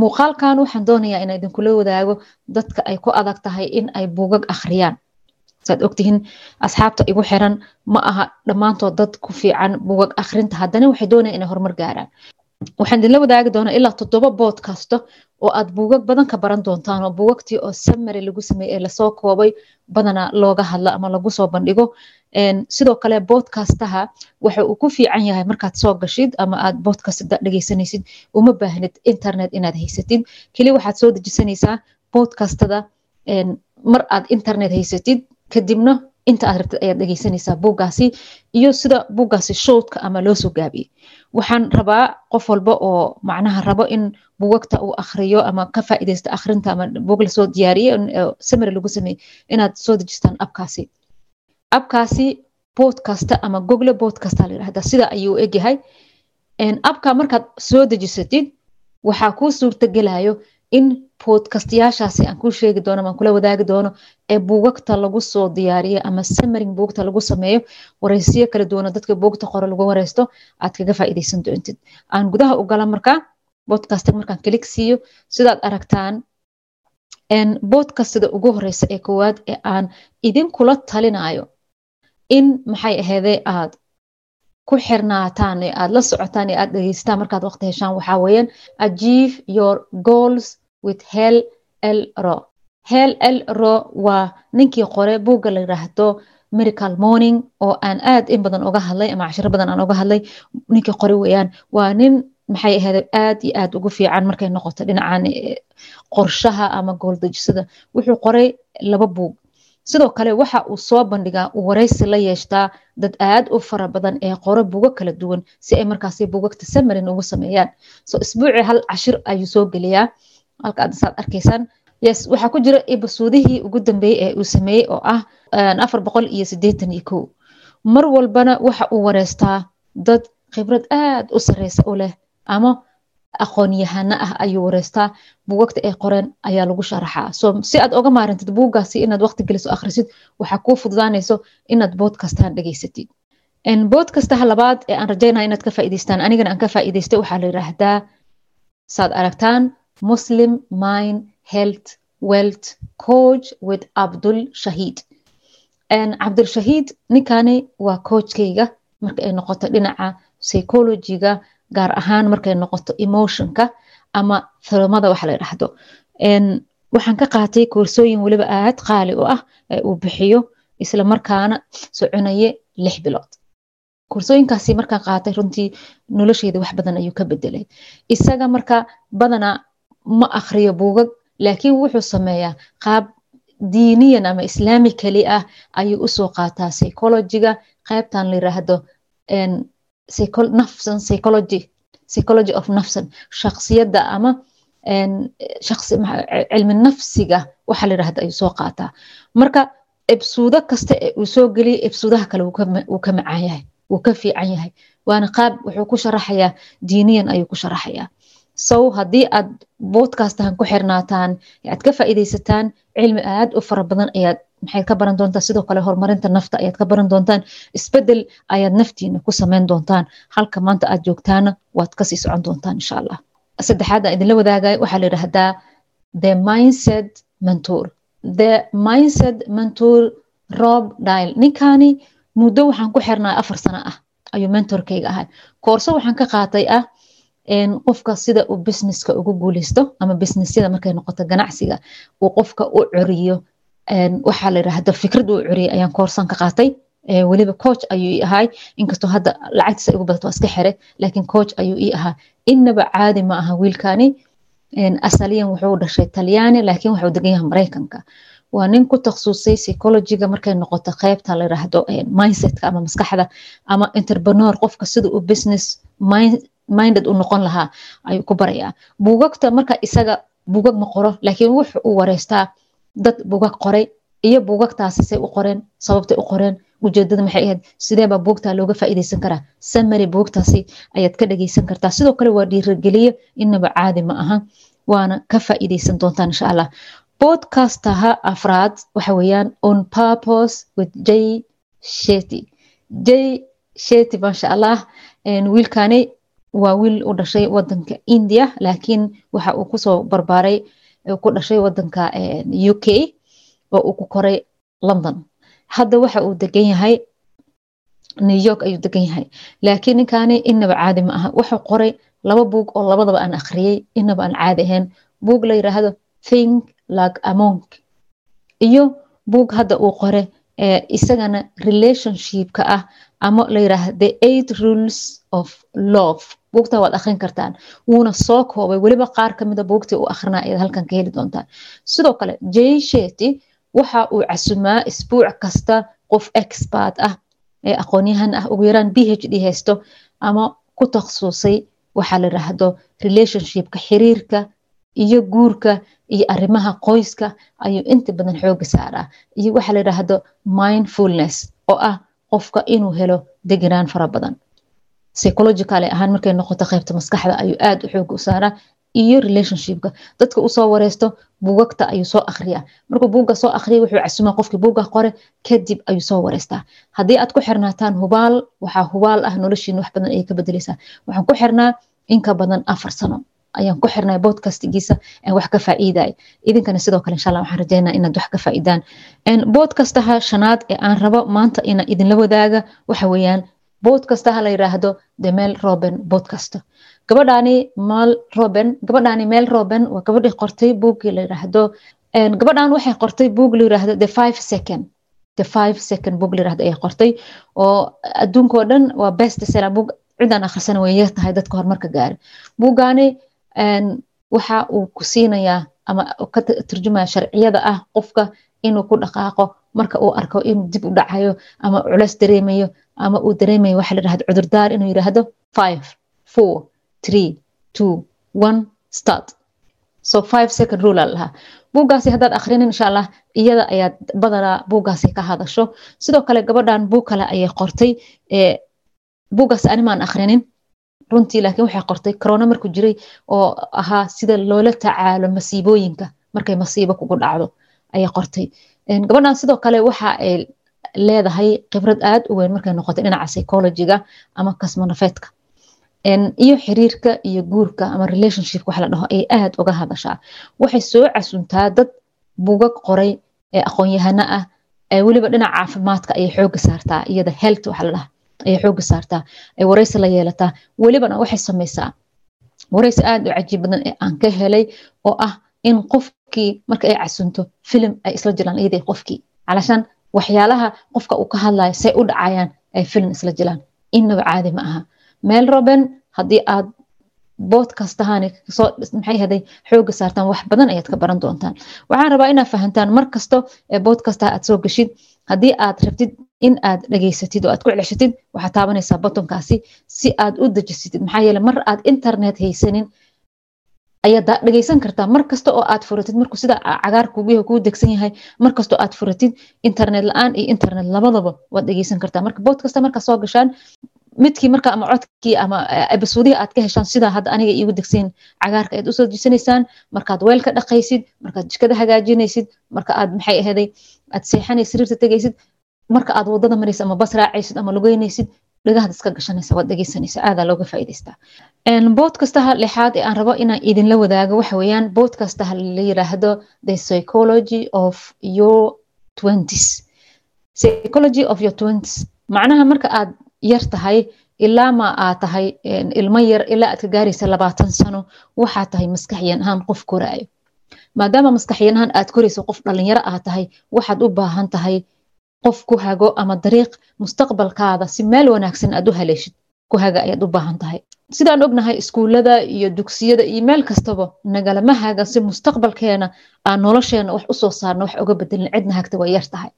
muuqaalkan waxaan doonayaa inaa idinkula wadaago dadka ay ku adag tahay in ay buugag akhriyaan. Saad ogtihiin asxaabta igu xiran ma aha dhammaantood dad ku fiican buugag akhrinta. Haddana waxay doonayaan inay horumar gaaraan. Waxaan idinla wadaagi doonaa ilaa toddoba bood kasta oo aad buugag badan ka baran doontaan oo buugagtii oo samary lagu sameeyey ee la soo koobay badanaa looga hadlo ama lagu soo bandhigo sidoo kale boodkastaha waxa uu ku fiican yahay markaad soo gashid ama aad boodkasta dhegeysanaysid uma baahnid internet inaad haysatid. Keli waxaad soo dejisanaysaa boodkastada mar aad internet haysatid kadibna inta aad rabtid ayaad dhegeysanaysaa buuggaasi iyo sida buuggaasi showdka ama loo soo gaabiyey waxaan rabaa qof walba oo macnaha rabo in buugagta uu akhriyo ama ka faa'iidaysta akhrinta ama buug la soo diyaariye samary lagu sameeyey inaad soo dejistaan abkaasi abkaasi boodkasta ama google boodkasta la yidhahda sida ayuu egyahay. Abka markaad soo dejisatid waxaa kuu suurtagelayo in boodkastayaashaasi aan kuu sheegi doono ama kula wadaagi doono ee buugagta lagu soo diyaariyo ama samaring buugta lagu sameeyo wareysiyo kala duwana dadka buugta qore lagu wareysto aad kaga faa'iidaysan doontid. Aan gudaha u gala markaa bodkasta markaan kalik siiyo sidaad aragtaan bodkastada ugu horeysa ee koowaad ee aan idinkula talinayo in maxay aheedee aad ku xirnaataan ee aad la socotaan ee aad dhegeystaan markaad waqti heshaan waxaa weeyaan achieve your goals with hell l ro. Hell l ro waa ninkii qore buugga la yiraahdo miracle morning oo aan aad in badan uga hadlay ama cashiro badan aan uga hadlay. Ninkii qore weeyaan waa nin maxay ahayd aad iyo aad ugu fiican markay noqoto dhinacan qorshaha ama gooldejisada wuxuu qoray laba buug sidoo kale waxa uu soo bandhigaa uu wareysi la yeeshtaa dad aad u fara badan ee qoro buugo kala duwan si ay markaasi buugagta samarin ugu sameeyaan. So isbuucii hal cashir ayuu soo geliyaa. Halka aad saad arkaysaan yes waxaa ku jira ibasuudihii ugu dambeeyey ee uu sameeyey oo ah afar boqol iyo sideetan iyo kow. Mar walbana waxa uu wareystaa dad khibrad aad u sareysa u leh ama aqoon-yahano ah ayuu wareystaa buugagta ay qoreen ayaa lagu sharaxaa so si aad oga maarantid buuggaasi inaad waqti geliso akhrisid waxaa kuu fududaanayso inaad boodkastaan dhegeysatid. Boodkastaha labaad ee aan rajaynaya inaad ka faa'iidaystaan anigana aan ka faa'iidaystay waxaa la yiraahdaa saad aragtaan muslim mind health wealth coach with abdul shahiid cabdul ninkani waa coachkayga. Marka ay noqoto dhinaca psychologiga gaar ahaan markay noqoto emotionka ama thalomada waxa la yidhaahdo. Waxaan ka qaatay koorsooyin weliba aad qaali u ah uu bixiyo isla markaana soconaye lix bilood. Koorsooyinkaasi markaan qaatay runtii nolosheyda wax badan ayuu ka bedelay isaga marka badana ma akhriyo buugag laakiin wuxuu sameeyaa qaab diiniyan ama islaami keli ah ayuu u soo qaataa psychologiga qaybtan la nafsan psychology psychology of nafsan shaksiyadda ama cilmi nafsiga waxa la yirahda ayuu soo qaataa. Marka ebsuudo kasta ee uu soo geliya ebsuudaha kale wuu ka macaan yahay wuu ka fiican yahay. Waana qaab wuxuu ku sharaxayaa diiniyan ayuu ku sharaxayaa. Sow haddii aad boodkastahan ku xirnaataan aad ka faa'iidaysataan cilmi aad u fara badan ayaad maxayd ka baran doontaan? Sidoo kale horumarinta nafta ayaad ka baran doontaan. Isbedel ayaad naftiina ku sameyn doontaan. Halka maanta aad joogtaana waad ka sii socon doontaan insha allah. Saddexaad aan idinla wadaagaya waxaa la yidhaahdaa the mindset mentor. The mindset mentor rob dile ninkani muddo waxaan ku xirnaa afar sano ah ayuu mentorkayga ahay koorso waxaan ka qaatay ah qofka sida uu businesska ugu guuleysto ama businessyada markay noqoto ganacsiga uu qofka u coriyo waxaa la yidhaahda fikrad uu coriyay ayaan koorsan ka qaatay. Weliba coach ayuu ii ahay. Inkastoo hadda lacagtiisa igu badato iska xire laakiin coach ayuu ii ahaa. Inaba caadi ma aha wiilkani asaliyan wuxuu dhashay talyaani laakiin wuxuu degan yahay maraykanka. Waa nin ku takhasusay psychologiga markay noqoto qaybta la yiraahdo mindsetka ama maskaxda ama entrepreneur qofka sida uu business minded u noqon lahaa ayuu ku barayaa. Buugagta marka isaga buugag ma qoro laakiin wuxu uu wareystaa dad buugag qoray iyo buugagtaasi say u qoreen sababtay u qoreen ujeedada maxay ahayd? Sideebaa buugtaa looga faa'iidaysan karaa? Samary buugtaasi ayaad ka dhageysan kartaa. Sidoo kale waa dhiirageliyo inaba caadi ma aha waana ka faa'iidaysan doontaan insha allah. Podcastaha afraad waxa weeyaan on purpose with j sheti j sheti maasha allah wiilkani waa wiil u dhashay wadanka india laakiin waxa uu ku soo barbaaray ku dhashay wadanka u k oo uu ku koray london. Hadda waxa uu degan yahay new york ayuu degan yahay. Laakiin ninkaani inaba caadi ma aha. Wuxuu qoray laba buug oo labadaba aan akhriyey. Inaba aan caadi ahayn. Buug la yiraahdo think like a monk. Iyo buug hadda uu qore isagana relationshipka ah ama la yiraahdo the eight rules of love buugta waad akhrin kartaan wuuna soo koobay weliba qaar kamida buugtii uu akrinaa ayaad halkan ka heli doontaan. Sidoo kale jay sheti waxa uu casumaa isbuuc kasta qof expert ah ee aqoonyahan ah ugu yaraan b h d haysto ama ku takhasusay waxaa la yiraahdo relationshipka xiriirka iyo guurka iyo arrimaha qoyska ayuu inta badan xooga saaraa. Iyo waxaa la yiraahdo mindfulness oo ah qofka inuu helo degenaan fara badan psychologicale ahaan markay noqoto qaybta maskaxda ayuu aad u xooga u saaraa iyo relationshipka. Dadka u soo wareysto buugagta ayuu soo akriyaa markuu buugga soo akriya wuxuu casumaa qofkii buugga qore kadib ayuu soo wareystaa. Haddii aad ku xirnaataan hubaal waxaa hubaal ah noloshiina wax badan ayay ka bedeleysaa waxaan ku xirnaa inka badan afar sano. Ayaan ku xirnay bodcastigiisa wax ka faa'iiday. Idinkana sidoo kale insha waxaan rajeynaa inaad wax ka faa'iidaan. Bodcastaha shanaad ee aan rabo maanta ina idinla wadaaga waxa weeyaan bodcastaha la yiraahdo the mel roben podcast. Gabadhaani mal roben gabadhaani mel roben waa gabadhii qortay buuggii la yiraahdo gabadhan waxay qortay buug la yiraahdo the five second. The five second book la yiraahdo ayay qortay oo adduunkoo dhan waa best seller book cidaan akhrisana way yar dadka horumarka gaari buuggaani waxa uu ku siinayaa ama ka turjumaya sharciyada ah qofka inuu ku dhaqaaqo marka uu arko inuu dib u dhacayo ama culeys dareemayo ama uu dareemayo waxa la yiraahdo cudurdaar inuu yiraahdo five four three two one start. So five second rule aa lahaa. Buuggaasi haddaad akhrinin insha allah iyada ayaad badanaa buuggaasi ka hadasho. Sidoo kale gabadhan buug kale ayay qortay buuggaasi animaan akhrinin. Runtii laakiin waxay qortay corona markuu jiray oo ahaa sida loola tacaalo masiibooyinka markay masiibo kugu dhacdo ayay qortay gabadhan sidoo kale waxa ay leedahay khibrad aad u weyn markay noqotay dhinaca psychologiga ama kasmonafeedka iyo xiriirka iyo guurka ama relationshipka wax la dhaho ayay aad uga hadashaa. Waxay soo casuntaa dad bugag qoray ee aqoon-yahano ah ee weliba dhinaca caafimaadka ayay xooga saartaa iyada health waxa la dhaha ayay xooga saartaa ay wareysi la yeelataa. Welibana waxay samaysaa wareysi aad u cajiib badan ee aan ka helay oo ah in qofkii marka ay casunto filim ay isla jiraan iyadii qofkii. Calashaan waxyaalaha qofka uu ka hadlayo say u dhacayaan ay filim isla jiraan inaba caadi ma aha. Meel roben haddii aad boodkastahani soo maxay haday xooga saartaan wax badan ayaad ka baran doontaan. Waxaan rabaa inaad fahantaan mar kasto ee boodkastaha aad soo gashid haddii aad rabtid in aad dhageysatid oo aad ku celshatid waxaad taabanaysaa botonkaasi si aad u dejisatid maxaa yeele mar aad internet haysanin ayaad dhageysan kartaa mar oo aad furatid markuu sida cagaar kuu degsan yahay mar aad furatid internet la'aan iyo internet labadaba waad dhageysan kartaa marka boodkasta markaa soo gashaan midkii marka ama codkii ama ebisoodihii aad ka heshaan sidaa hadda aniga iigu degsayn cagaarka ayaad u soo dejisanaysaan markaad weel dhaqaysid markaad jikada hagaajinaysid marka aad maxay ahaday aad seexanaysid sariirta tegaysid marka aad waddada maraysid ama bas raacaysid ama lugeynaysid dhagahaad iska gashanaysa waad dhegeysanaysa aadaa looga faa'iidaystaa boodkastaha lixaad ee aan rabo inaan idinla wadaago waxa weeyaan boodkastaha la yiraahdo the psychology of your twenties. Psychology of your twenties. Macnaha marka aad yar tahay ilaa ma aad tahay ilmo yar ilaa aad ka gaaraysa labaatan sano waxaa tahay maskaxyan ahaan qof koraayo. Maadaama maskaxyan ahaan aad korayso qof dhalinyaro aad tahay waxaad u baahan tahay qof ku hago ama dariiq mustaqbalkaada si meel wanaagsan aad u haleeshid ku haga ayaad u baahan tahay. Sidaan ognahay iskuullada iyo dugsiyada iyo meel kastaba nagalama haga si mustaqbalkeena aan nolosheena wax u soo saarno wax uga bedelin cidna hagta way yar tahay.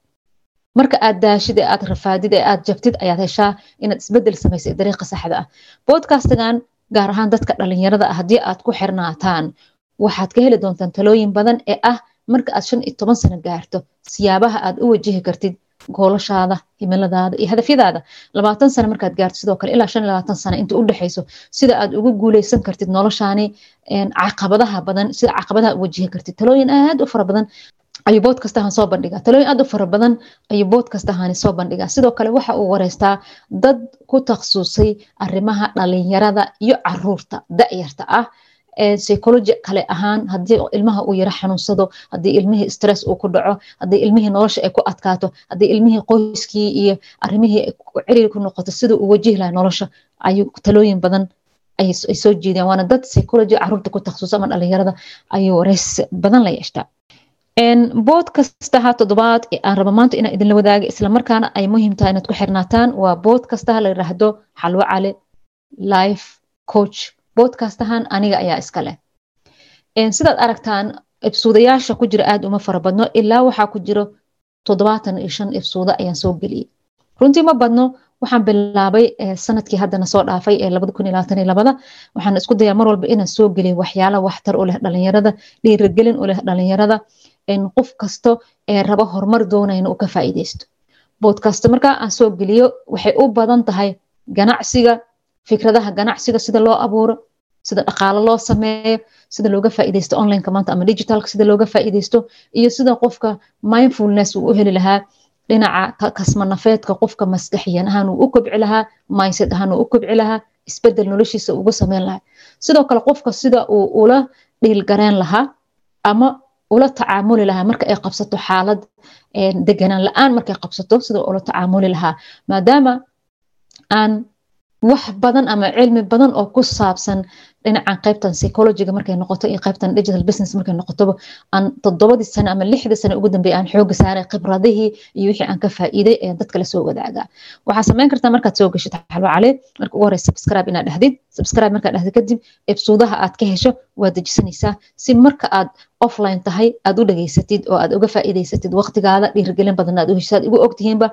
Marka aad daashid ee aad rafaadid ee aad jabtid ayaad heshaa inaad isbeddel samaysay dariiqa saxda ah. Bodcastigan gaar ahaan dadka dhalinyarada ah haddii aad ku xirnaataan waxaad ka heli doontaan talooyin badan ee ah marka aad shan iyo toban sano gaarto. Siyaabaha aad u wajihi kartid goolashaada himiladaada iyo hadafyadaada labaatan sano markaad gaarto sidoo kale ilaa shan labaatan sano inta u dhexayso sida aad ugu guuleysan kartid noloshaani caqabadaha badan sida caqabadaha wajihi kartid. Talooyin aad u fara badan ayuu boodkastahan soo bandhigaa talooyin aad u fara badan ayuu boodkastahani soo bandhigaa sidoo kale waxa uu wareystaa dad ku takhasusay arrimaha dhalinyarada iyo carruurta da-yarta ah psychology kale ahaan haddii ilmaha uu yaro xanuunsado haddii ilmihii stress uu ku dhaco haddii ilmihii nolosha ay ku adkaato haddii ilmihii qoyskii iyo arrimihii ciriir ku noqoto sida uu wajihi laha nolosha ayuu talooyin badan ay soo jeedeen waana dad psychology carruurta ku takhasusa ama dhalinyarada ayuu wareys badan la yeeshtaa. Bood kastaha toddobaad aan raba maanta inaan idinla wadaaga islamarkaana ay muhiim tahay inaad ku xirnaataan waa bood kastaha la yiraahdo xalwo boodkastahan aniga ayaa iska leh. Sidaad aragtaan ibsuudayaasha ku jira aad uma fara badno ilaa waxaa ku jiro toddobaatan iyo shan ibsuuda ayaan soo geliyey runtii ma badno waxaan bilaabay sannadkii haddana soo dhaafay ee labada kun iyo iyo labada. Waxaan isku dayaa mar walba inaan soo geliyo waxyaala waxtar u leh dhalinyarada dhiirigelin u leh dhalinyarada qof kasto ee raba horumar doonaya inuu ka faa'iideysto boodkasta markaa aan soo geliyo waxay u badan tahay ganacsiga fikradaha ganacsiga sida loo abuuro sida dhaqaalo loo sameeyo sida looga faa'iideysto onlineka maanta ama digitalka sida looga faa'iideysto iyo sida qofka mindfulness uu u heli lahaa dhinaca kasmanafeedka qofka maskaxiyan ahaan uu u kobci lahaa mindset ahaan uu u kobci lahaa isbeddel noloshiisa ugu sameyn lahaa. Sidoo kale qofka sida uu ula dhiilgareen lahaa ama ula tacaamuli lahaa marka ay qabsato xaalad deganaan la'aan markay qabsato sida ula tacaamuli lahaa. Maadaama aan wax badan ama cilmi badan oo ku saabsan dhinacan qaybtan psychologyga markay noqoto iyo qaybtan digital business markay noqotoba aan toddobadii sane ama lixdii sane ugu dambeeya aan xooga saaray khibradihii iyo wixii aan ka faa'iiday ee dadka la wadaagaa waxaa samayn kartaa markaad soo gashid xalwo cali. Marka ugu horeysa subscribe inaad dhahdid. Subscribe markaad dhahdid kadib ebsuudaha aad ka hesho waad dejisanaysaa si marka aad offline tahay aad u dhageysatid oo aad uga faa'iidaysatid waqtigaada dhiirigelin badan aad u heshid aad igu ogtihiinba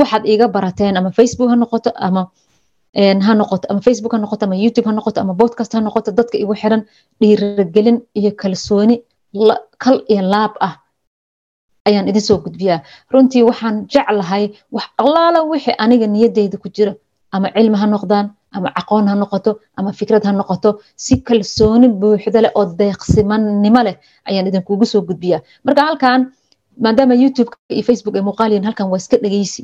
waxaad iiga barateen ama facebook ha noqoto ama ha noqoto ama facebook ha noqoto ama youtube ha noqoto ama podcast ha noqoto dadka igu xiran dhiirigelin iyo kalsooni kal iyo laab ah ayaan idin soo gudbiyaa. Runtii waxaan jeclahay wax allaala wixii aniga niyadeyda ku jira. Ama cilmi ha noqdaan ama aqoon ha noqoto ama fikrad ha noqoto si kalsooni buuxda leh oo deeqsimannimo leh ayaan idinkugu soo gudbiyaa. Marka halkan maadaama youtube iyo facebook ay muuqaaliyin halkan waa iska dhegeysi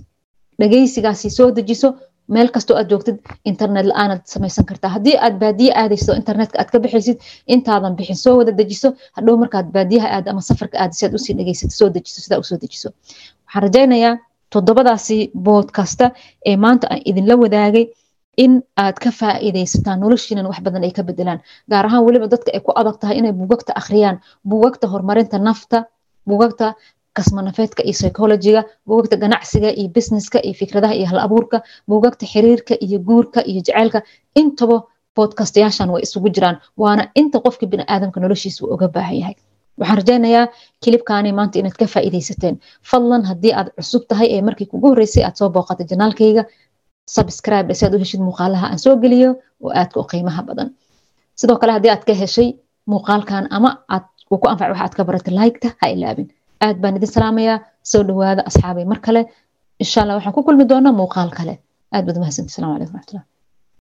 dhegeysigaasi soo dejiso meel kastoo aad joogtid internet la'aanaad samaysan kartaa. Haddii aad baadiye aadayso internetka aad ka bixaysid intaadan bixin soo wada dejiso. Hadhow markaad baadiyaha aad ama safarka aad si aad u sii dhegeysid soo dejiso sidaa u soo dejiso. Waxaan rajaynayaa toddobadaasi boodkasta ee maanta aan idinla wadaagay in aad ka faa'iidaysataan noloshiinan wax badan ay ka bedelaan gaar ahaan weliba dadka ay ku adag tahay inay buugagta akhriyaan buugagta horumarinta nafta buugagta kasmanafeedka iyo psychologyga buugagta ganacsiga iyo businesska iyo fikradaha iyo hal abuurka xiriirka iyo guurka iyo jaceylka intaba bodkastayaashan way isugu jiraan waana inta qofka biniaadamka noloshiisa uu baahan yahay. Waxaan rajaynayaa kilibkaani maanta inaad ka faa'iidaysateen. Fadlan haddii aad cusub tahay ee markii kugu horreysay aad soo booqatay janaalkayga subscribe si aad u heshid muuqaalaha aan soo geliyo oo aadka u qiimaha badan. Sidoo kale haddii aad ka heshay muuqaalkan ama aad uu ku anfac waxa aad ka baratay like-ta ha ilaabin aad baan idin salaamayaa soo dhawaada asxaabay. Mar kale insha allah waxaan ku kulmi doonaa muuqaal kale. Aad baad umahadsanti assalamu calaykum raxmatullah